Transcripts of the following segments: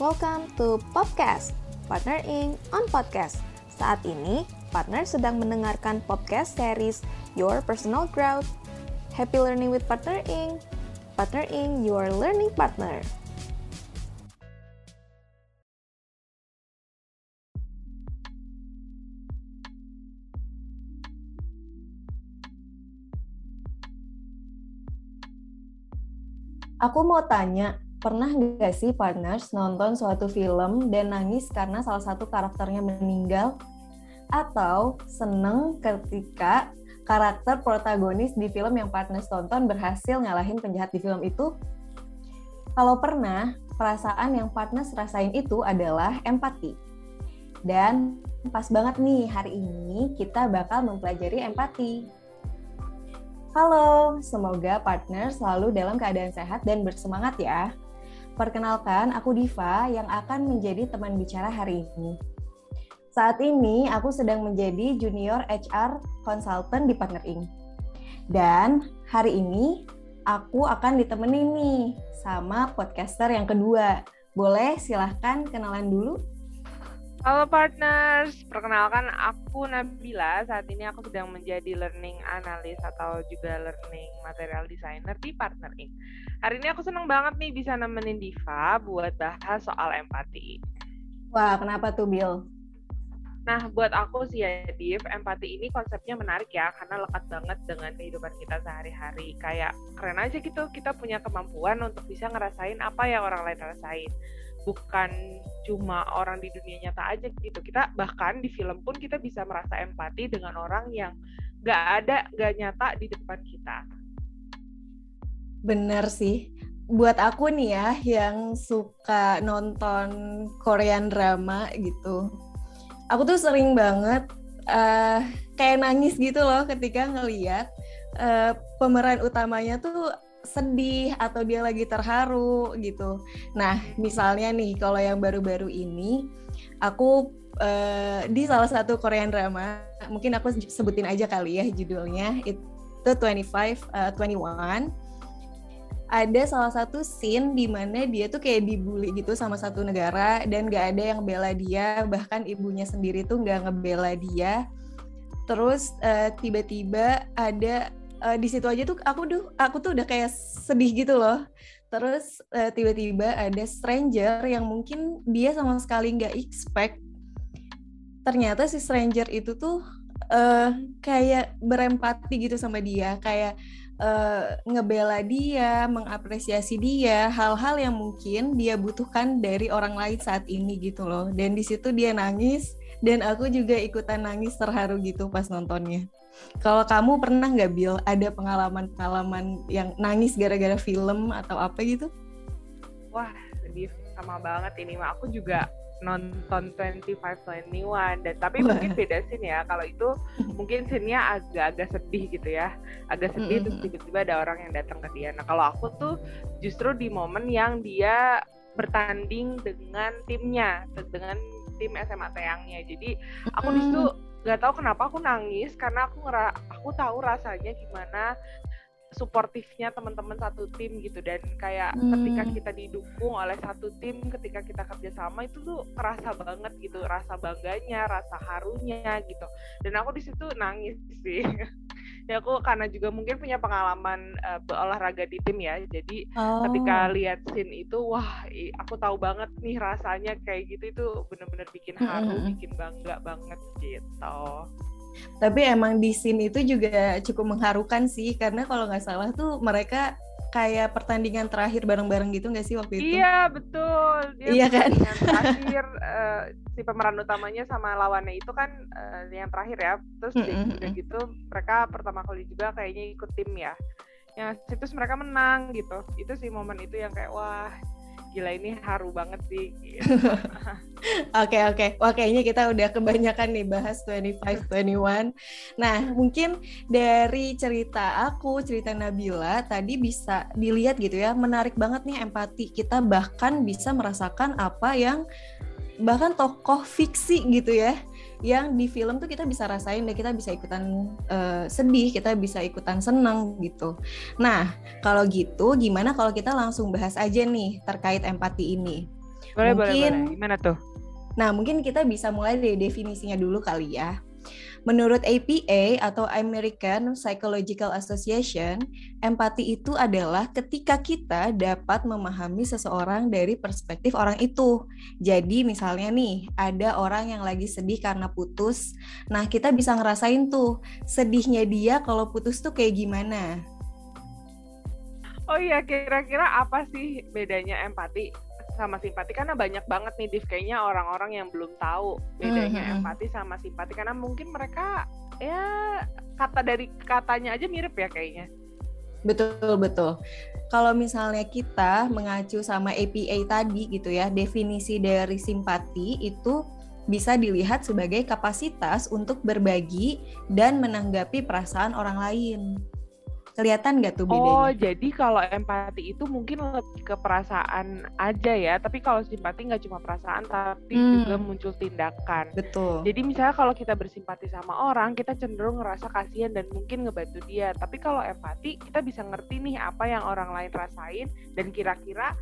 Welcome to Podcast, Partnering on Podcast. Saat ini, partner sedang mendengarkan podcast series Your Personal Growth. Happy learning with Partner Inc. Partner Inc. Your Learning Partner. Aku mau tanya, pernah nggak sih partners nonton suatu film dan nangis karena salah satu karakternya meninggal? Atau seneng ketika karakter protagonis di film yang partners tonton berhasil ngalahin penjahat di film itu? Kalau pernah, perasaan yang partners rasain itu adalah empati. Dan pas banget nih hari ini kita bakal mempelajari empati. Halo, semoga partner selalu dalam keadaan sehat dan bersemangat ya. Perkenalkan, aku Diva yang akan menjadi teman bicara hari ini. Saat ini aku sedang menjadi junior HR consultant di Partner Inc. Dan hari ini aku akan ditemenin nih sama podcaster yang kedua. Boleh silahkan kenalan dulu? Halo partners, perkenalkan aku Nabila. Saat ini aku sedang menjadi learning analyst atau juga learning material designer di Partner Inc. Hari ini aku senang banget nih bisa nemenin Diva buat bahas soal empati. Wah, kenapa tuh Bill? Nah, buat aku sih ya, Div, empati ini konsepnya menarik ya, karena lekat banget dengan kehidupan kita sehari-hari. Kayak keren aja gitu, kita punya kemampuan untuk bisa ngerasain apa yang orang lain rasain bukan cuma orang di dunia nyata aja gitu. Kita bahkan di film pun kita bisa merasa empati dengan orang yang nggak ada nggak nyata di depan kita. Bener sih. Buat aku nih ya yang suka nonton Korean drama gitu aku tuh sering banget uh, kayak nangis gitu loh ketika ngeliat uh, pemeran utamanya tuh sedih atau dia lagi terharu gitu. Nah, misalnya nih kalau yang baru-baru ini aku uh, di salah satu Korean drama, mungkin aku sebutin aja kali ya judulnya itu 25 uh, 21 ada salah satu scene di mana dia tuh kayak dibully gitu sama satu negara dan gak ada yang bela dia bahkan ibunya sendiri tuh gak ngebela dia terus uh, tiba-tiba ada uh, di situ aja tuh aku tuh aku tuh udah kayak sedih gitu loh. Terus uh, tiba-tiba ada stranger yang mungkin dia sama sekali nggak expect. Ternyata si stranger itu tuh uh, kayak berempati gitu sama dia. Kayak uh, ngebela dia mengapresiasi dia hal-hal yang mungkin dia butuhkan dari orang lain saat ini gitu loh. Dan di situ dia nangis dan aku juga ikutan nangis terharu gitu pas nontonnya kalau kamu pernah nggak Bill ada pengalaman-pengalaman yang nangis gara-gara film atau apa gitu? Wah, sedih sama banget ini mah. Aku juga nonton 2521 dan tapi Wah. mungkin beda scene ya. Kalau itu mungkin scene-nya agak-agak sedih gitu ya. Agak sedih mm -hmm. terus tiba-tiba ada orang yang datang ke dia. Nah, kalau aku tuh justru di momen yang dia bertanding dengan timnya, dengan tim SMA Teangnya. Jadi aku mm -hmm. di situ nggak tahu kenapa aku nangis karena aku ngera aku tahu rasanya gimana suportifnya teman-teman satu tim gitu. Dan kayak hmm. ketika kita didukung oleh satu tim ketika kita kerja sama itu tuh kerasa banget gitu. Rasa bangganya rasa harunya gitu. Dan aku di situ nangis sih. Ya aku karena juga mungkin punya pengalaman uh, berolahraga di tim ya. Jadi oh. ketika lihat scene itu wah aku tahu banget nih rasanya kayak gitu. Itu bener-bener bikin haru -hmm. bikin bangga banget gitu tapi emang di scene itu juga cukup mengharukan sih karena kalau nggak salah tuh mereka kayak pertandingan terakhir bareng-bareng gitu nggak sih waktu itu? Iya betul. Dia iya kan? terakhir uh, si pemeran utamanya sama lawannya itu kan uh, yang terakhir ya. Terus mm -hmm. udah gitu mereka pertama kali juga kayaknya ikut tim ya. Yang terus mereka menang gitu. Itu sih momen itu yang kayak wah gila ini haru banget sih. Oke oke, okay, wah kayaknya kita udah kebanyakan nih bahas 25 21. Nah mungkin dari cerita aku, cerita Nabila tadi bisa dilihat gitu ya, menarik banget nih empati kita bahkan bisa merasakan apa yang bahkan tokoh fiksi gitu ya yang di film tuh kita bisa rasain dan kita bisa ikutan uh, sedih, kita bisa ikutan seneng gitu. Nah, kalau gitu gimana kalau kita langsung bahas aja nih terkait empati ini? Boleh, mungkin, boleh, boleh. Gimana tuh? Nah, mungkin kita bisa mulai dari definisinya dulu kali ya. Menurut APA atau American Psychological Association, empati itu adalah ketika kita dapat memahami seseorang dari perspektif orang itu. Jadi misalnya nih, ada orang yang lagi sedih karena putus. Nah, kita bisa ngerasain tuh sedihnya dia kalau putus tuh kayak gimana. Oh iya, kira-kira apa sih bedanya empati sama simpati karena banyak banget nih Div kayaknya orang-orang yang belum tahu bedanya mm-hmm. empati sama simpati karena mungkin mereka ya kata dari katanya aja mirip ya kayaknya. Betul betul. Kalau misalnya kita mengacu sama APA tadi gitu ya, definisi dari simpati itu bisa dilihat sebagai kapasitas untuk berbagi dan menanggapi perasaan orang lain. Kelihatan nggak tuh bedanya? Oh, jadi kalau empati itu mungkin lebih ke perasaan aja ya. Tapi kalau simpati nggak cuma perasaan, tapi hmm. juga muncul tindakan. Betul. Jadi misalnya kalau kita bersimpati sama orang, kita cenderung ngerasa kasihan dan mungkin ngebantu dia. Tapi kalau empati, kita bisa ngerti nih apa yang orang lain rasain dan kira-kira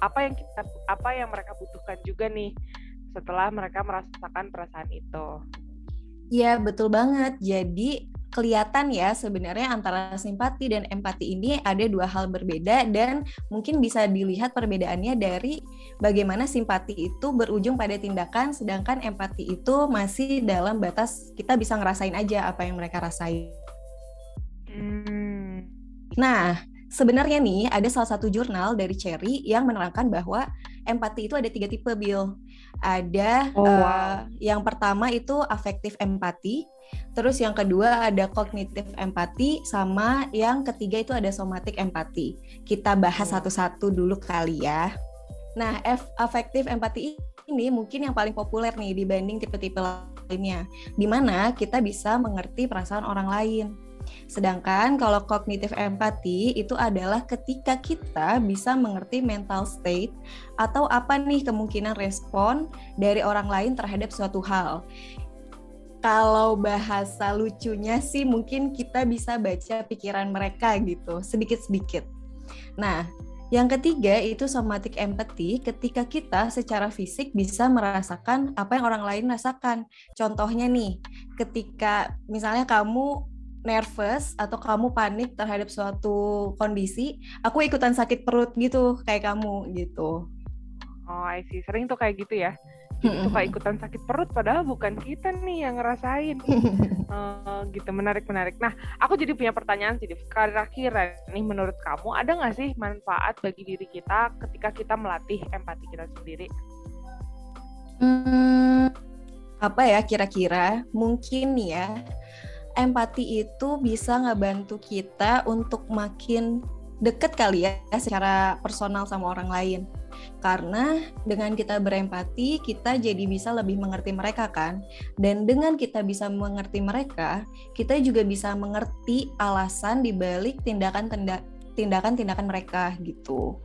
apa yang kita apa yang mereka butuhkan juga nih setelah mereka merasakan perasaan itu. Iya, betul banget. Jadi kelihatan ya sebenarnya antara simpati dan empati ini ada dua hal berbeda dan mungkin bisa dilihat perbedaannya dari bagaimana simpati itu berujung pada tindakan sedangkan empati itu masih dalam batas kita bisa ngerasain aja apa yang mereka rasain. Hmm. Nah, sebenarnya nih ada salah satu jurnal dari Cherry yang menerangkan bahwa empati itu ada tiga tipe, Bill. Ada oh, wow. uh, yang pertama itu afektif empati, Terus yang kedua ada kognitif empati sama yang ketiga itu ada somatik empati. Kita bahas satu-satu dulu kali ya. Nah, F afektif empati ini mungkin yang paling populer nih dibanding tipe-tipe lainnya. Di mana kita bisa mengerti perasaan orang lain. Sedangkan kalau kognitif empati itu adalah ketika kita bisa mengerti mental state atau apa nih kemungkinan respon dari orang lain terhadap suatu hal kalau bahasa lucunya sih mungkin kita bisa baca pikiran mereka gitu sedikit-sedikit. Nah, yang ketiga itu somatic empathy ketika kita secara fisik bisa merasakan apa yang orang lain rasakan. Contohnya nih, ketika misalnya kamu nervous atau kamu panik terhadap suatu kondisi, aku ikutan sakit perut gitu kayak kamu gitu. Oh, I see. Sering tuh kayak gitu ya? Suka ikutan sakit perut padahal bukan kita nih yang ngerasain. Uh, gitu. Menarik menarik. Nah aku jadi punya pertanyaan sih kira-kira nih menurut kamu ada nggak sih manfaat bagi diri kita ketika kita melatih empati kita sendiri? Hmm, apa ya kira-kira? Mungkin ya empati itu bisa ngebantu kita untuk makin deket kali ya secara personal sama orang lain karena dengan kita berempati, kita jadi bisa lebih mengerti mereka kan. Dan dengan kita bisa mengerti mereka, kita juga bisa mengerti alasan dibalik tindakan-tindakan mereka gitu.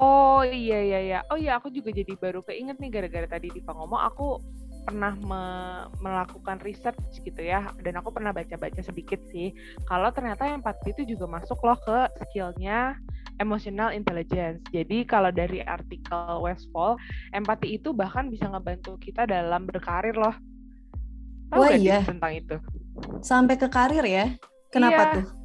Oh iya iya iya. Oh iya aku juga jadi baru keinget nih gara-gara tadi di ngomong aku pernah me melakukan research gitu ya dan aku pernah baca-baca sedikit sih kalau ternyata empati itu juga masuk loh ke skillnya emotional intelligence. Jadi kalau dari artikel Westfall, empati itu bahkan bisa ngebantu kita dalam berkarir loh. Tahu Wah iya. tentang itu? Sampai ke karir ya? Kenapa iya. tuh?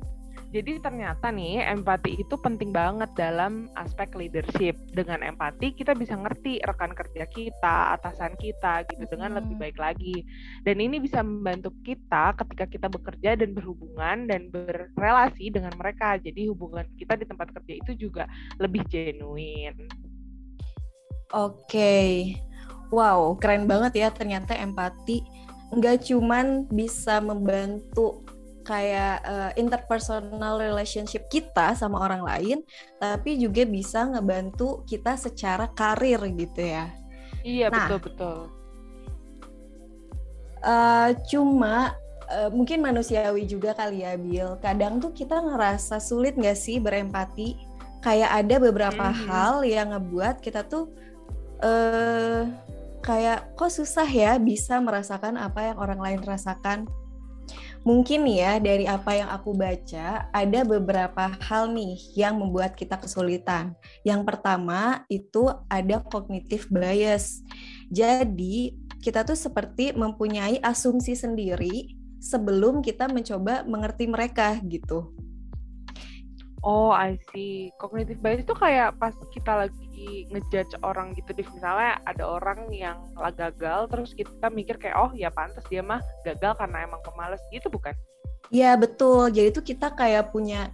Jadi ternyata nih empati itu penting banget dalam aspek leadership. Dengan empati kita bisa ngerti rekan kerja kita, atasan kita gitu dengan lebih baik lagi. Dan ini bisa membantu kita ketika kita bekerja dan berhubungan dan berrelasi dengan mereka. Jadi hubungan kita di tempat kerja itu juga lebih genuine. Oke. Okay. Wow, keren banget ya ternyata empati nggak cuman bisa membantu kayak uh, interpersonal relationship kita sama orang lain, tapi juga bisa ngebantu kita secara karir gitu ya. Iya nah, betul betul. Uh, cuma uh, mungkin manusiawi juga kali ya Bill. Kadang tuh kita ngerasa sulit nggak sih berempati? Kayak ada beberapa mm -hmm. hal yang ngebuat kita tuh uh, kayak kok susah ya bisa merasakan apa yang orang lain rasakan Mungkin ya dari apa yang aku baca ada beberapa hal nih yang membuat kita kesulitan. Yang pertama itu ada cognitive bias. Jadi kita tuh seperti mempunyai asumsi sendiri sebelum kita mencoba mengerti mereka gitu. Oh, I see. Cognitive bias itu kayak pas kita lagi ngejudge orang gitu deh. Misalnya ada orang yang lah gagal, terus kita mikir kayak, oh ya pantas dia mah gagal karena emang pemalas gitu bukan? Iya betul. Jadi tuh kita kayak punya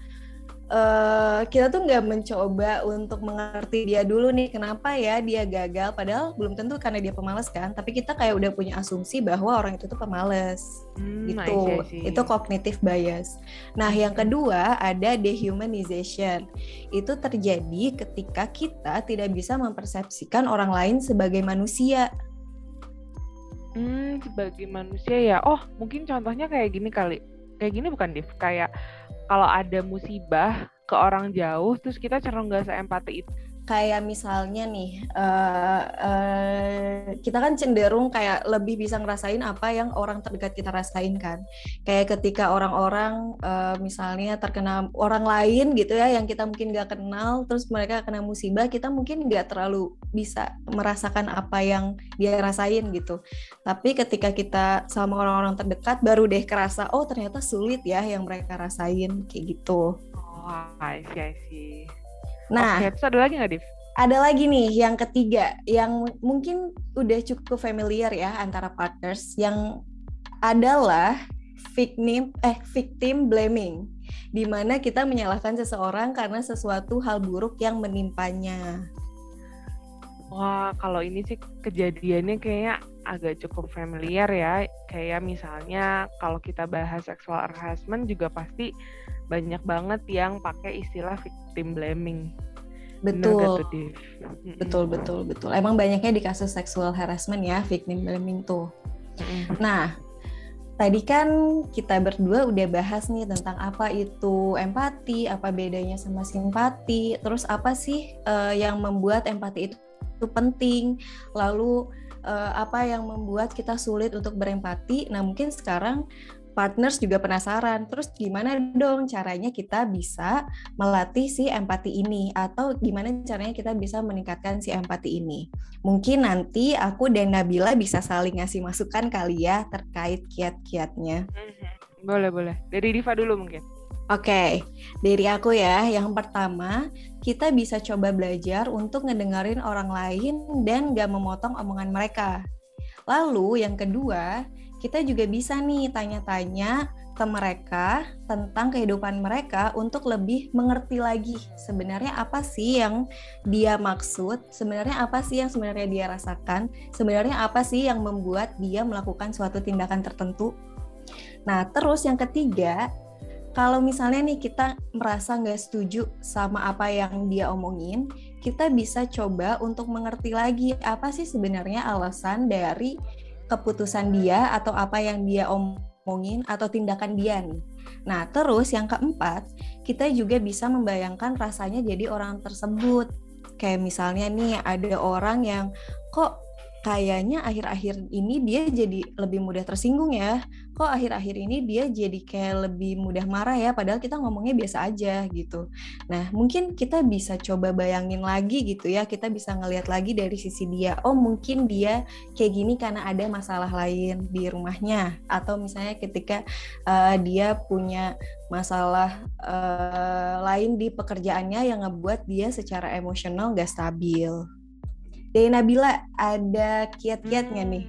uh, kita tuh nggak mencoba untuk mengerti dia dulu nih kenapa ya dia gagal. Padahal belum tentu karena dia pemalas kan tapi kita kayak udah punya asumsi bahwa orang itu tuh pemalas. Hmm, gitu. Itu cognitive bias. Nah yang kedua ada dehumanization. Itu terjadi ketika kita tidak bisa mempersepsikan orang lain sebagai manusia. Hmm, sebagai manusia ya. Oh, mungkin contohnya kayak gini kali. Kayak gini bukan, Div? Kayak kalau ada musibah ke orang jauh terus kita cenderung nggak seempati itu kayak misalnya nih uh, uh, kita kan cenderung kayak lebih bisa ngerasain apa yang orang terdekat kita rasain kan. Kayak ketika orang-orang uh, misalnya terkena orang lain gitu ya yang kita mungkin nggak kenal terus mereka kena musibah kita mungkin nggak terlalu bisa merasakan apa yang dia rasain gitu. Tapi ketika kita sama orang-orang terdekat baru deh kerasa oh ternyata sulit ya yang mereka rasain kayak gitu. Oh I see I see Nah, okay, terus ada lagi nggak, Div? Ada lagi nih yang ketiga yang mungkin udah cukup familiar ya antara partners yang adalah victim eh victim blaming di mana kita menyalahkan seseorang karena sesuatu hal buruk yang menimpanya. Wah, kalau ini sih kejadiannya kayaknya agak cukup familiar ya. Kayak misalnya kalau kita bahas sexual harassment juga pasti banyak banget yang pakai istilah victim blaming. Betul. Betul, betul, betul. Emang banyaknya di kasus sexual harassment ya, victim blaming tuh. Nah, tadi kan kita berdua udah bahas nih tentang apa itu empati, apa bedanya sama simpati, terus apa sih uh, yang membuat empati itu itu penting. Lalu uh, apa yang membuat kita sulit untuk berempati? Nah, mungkin sekarang partners juga penasaran. Terus gimana dong caranya kita bisa melatih si empati ini atau gimana caranya kita bisa meningkatkan si empati ini? Mungkin nanti aku dan Nabila bisa saling ngasih masukan kali ya terkait kiat-kiatnya. Mhm. Boleh, boleh. Dari Diva dulu mungkin. Oke, dari aku ya. Yang pertama, kita bisa coba belajar untuk ngedengerin orang lain dan gak memotong omongan mereka. Lalu yang kedua, kita juga bisa nih tanya-tanya ke mereka tentang kehidupan mereka untuk lebih mengerti lagi sebenarnya apa sih yang dia maksud, sebenarnya apa sih yang sebenarnya dia rasakan, sebenarnya apa sih yang membuat dia melakukan suatu tindakan tertentu. Nah, terus yang ketiga, kalau misalnya nih kita merasa nggak setuju sama apa yang dia omongin, kita bisa coba untuk mengerti lagi apa sih sebenarnya alasan dari keputusan dia atau apa yang dia omongin atau tindakan dia nih. Nah, terus yang keempat, kita juga bisa membayangkan rasanya jadi orang tersebut. Kayak misalnya nih ada orang yang kok kayaknya akhir-akhir ini dia jadi lebih mudah tersinggung ya. Kok akhir-akhir ini dia jadi kayak lebih mudah marah ya, padahal kita ngomongnya biasa aja gitu. Nah, mungkin kita bisa coba bayangin lagi gitu ya, kita bisa ngelihat lagi dari sisi dia. Oh, mungkin dia kayak gini karena ada masalah lain di rumahnya, atau misalnya ketika uh, dia punya masalah uh, lain di pekerjaannya yang ngebuat dia secara emosional gak stabil. Dari Nabila ada kiat-kiatnya hmm. nih?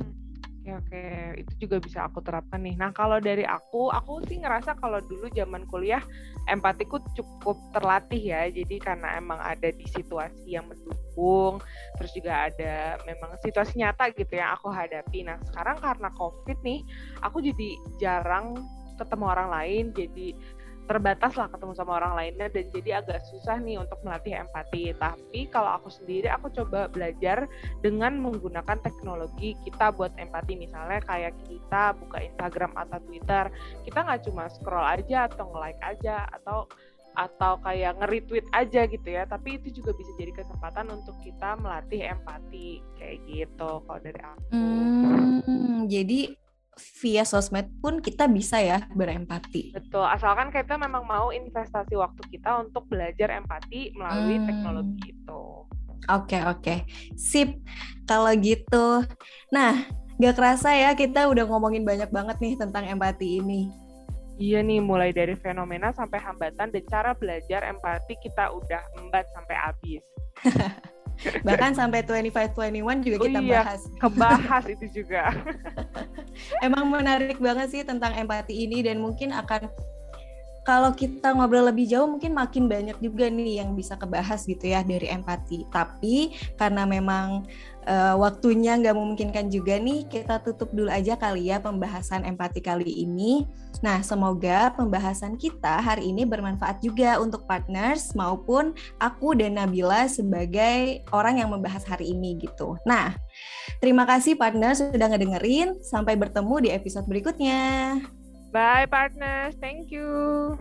Oke oke, itu juga bisa aku terapkan nih. Nah kalau dari aku, aku sih ngerasa kalau dulu zaman kuliah empatiku cukup terlatih ya. Jadi karena emang ada di situasi yang mendukung, terus juga ada memang situasi nyata gitu yang aku hadapi. Nah sekarang karena covid nih, aku jadi jarang ketemu orang lain, jadi terbatas lah ketemu sama orang lainnya dan jadi agak susah nih untuk melatih empati. Tapi kalau aku sendiri aku coba belajar dengan menggunakan teknologi kita buat empati. Misalnya kayak kita buka Instagram atau Twitter kita nggak cuma scroll aja atau nge-like aja atau atau kayak nge-retweet aja gitu ya. Tapi itu juga bisa jadi kesempatan untuk kita melatih empati kayak gitu kalau dari aku. Hmm, jadi via sosmed pun kita bisa ya berempati. Betul, asalkan kita memang mau investasi waktu kita untuk belajar empati melalui hmm. teknologi itu. Oke, okay, oke. Okay. Sip. Kalau gitu. Nah, gak kerasa ya kita udah ngomongin banyak banget nih tentang empati ini. Iya nih, mulai dari fenomena sampai hambatan dan cara belajar empati kita udah embat sampai habis. Bahkan sampai 25-21 juga oh kita iya, bahas. Kebahas itu juga. Emang menarik banget sih tentang empati ini dan mungkin akan kalau kita ngobrol lebih jauh mungkin makin banyak juga nih yang bisa kebahas gitu ya dari empati. Tapi karena memang uh, waktunya nggak memungkinkan juga nih, kita tutup dulu aja kali ya pembahasan empati kali ini. Nah, semoga pembahasan kita hari ini bermanfaat juga untuk partners maupun aku dan Nabila sebagai orang yang membahas hari ini gitu. Nah, terima kasih partners sudah ngedengerin. Sampai bertemu di episode berikutnya. Bye partners, thank you.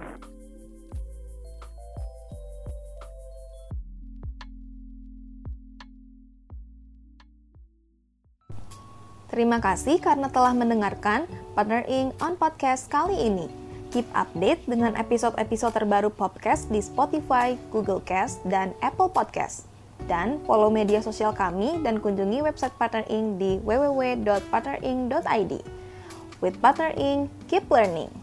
Terima kasih karena telah mendengarkan Partner Inc. on podcast kali ini. Keep update dengan episode-episode terbaru podcast di Spotify, Google Cast, dan Apple Podcast. Dan follow media sosial kami dan kunjungi website Partner Inc. di www.partnerinc.id. With Partner Inc., keep learning.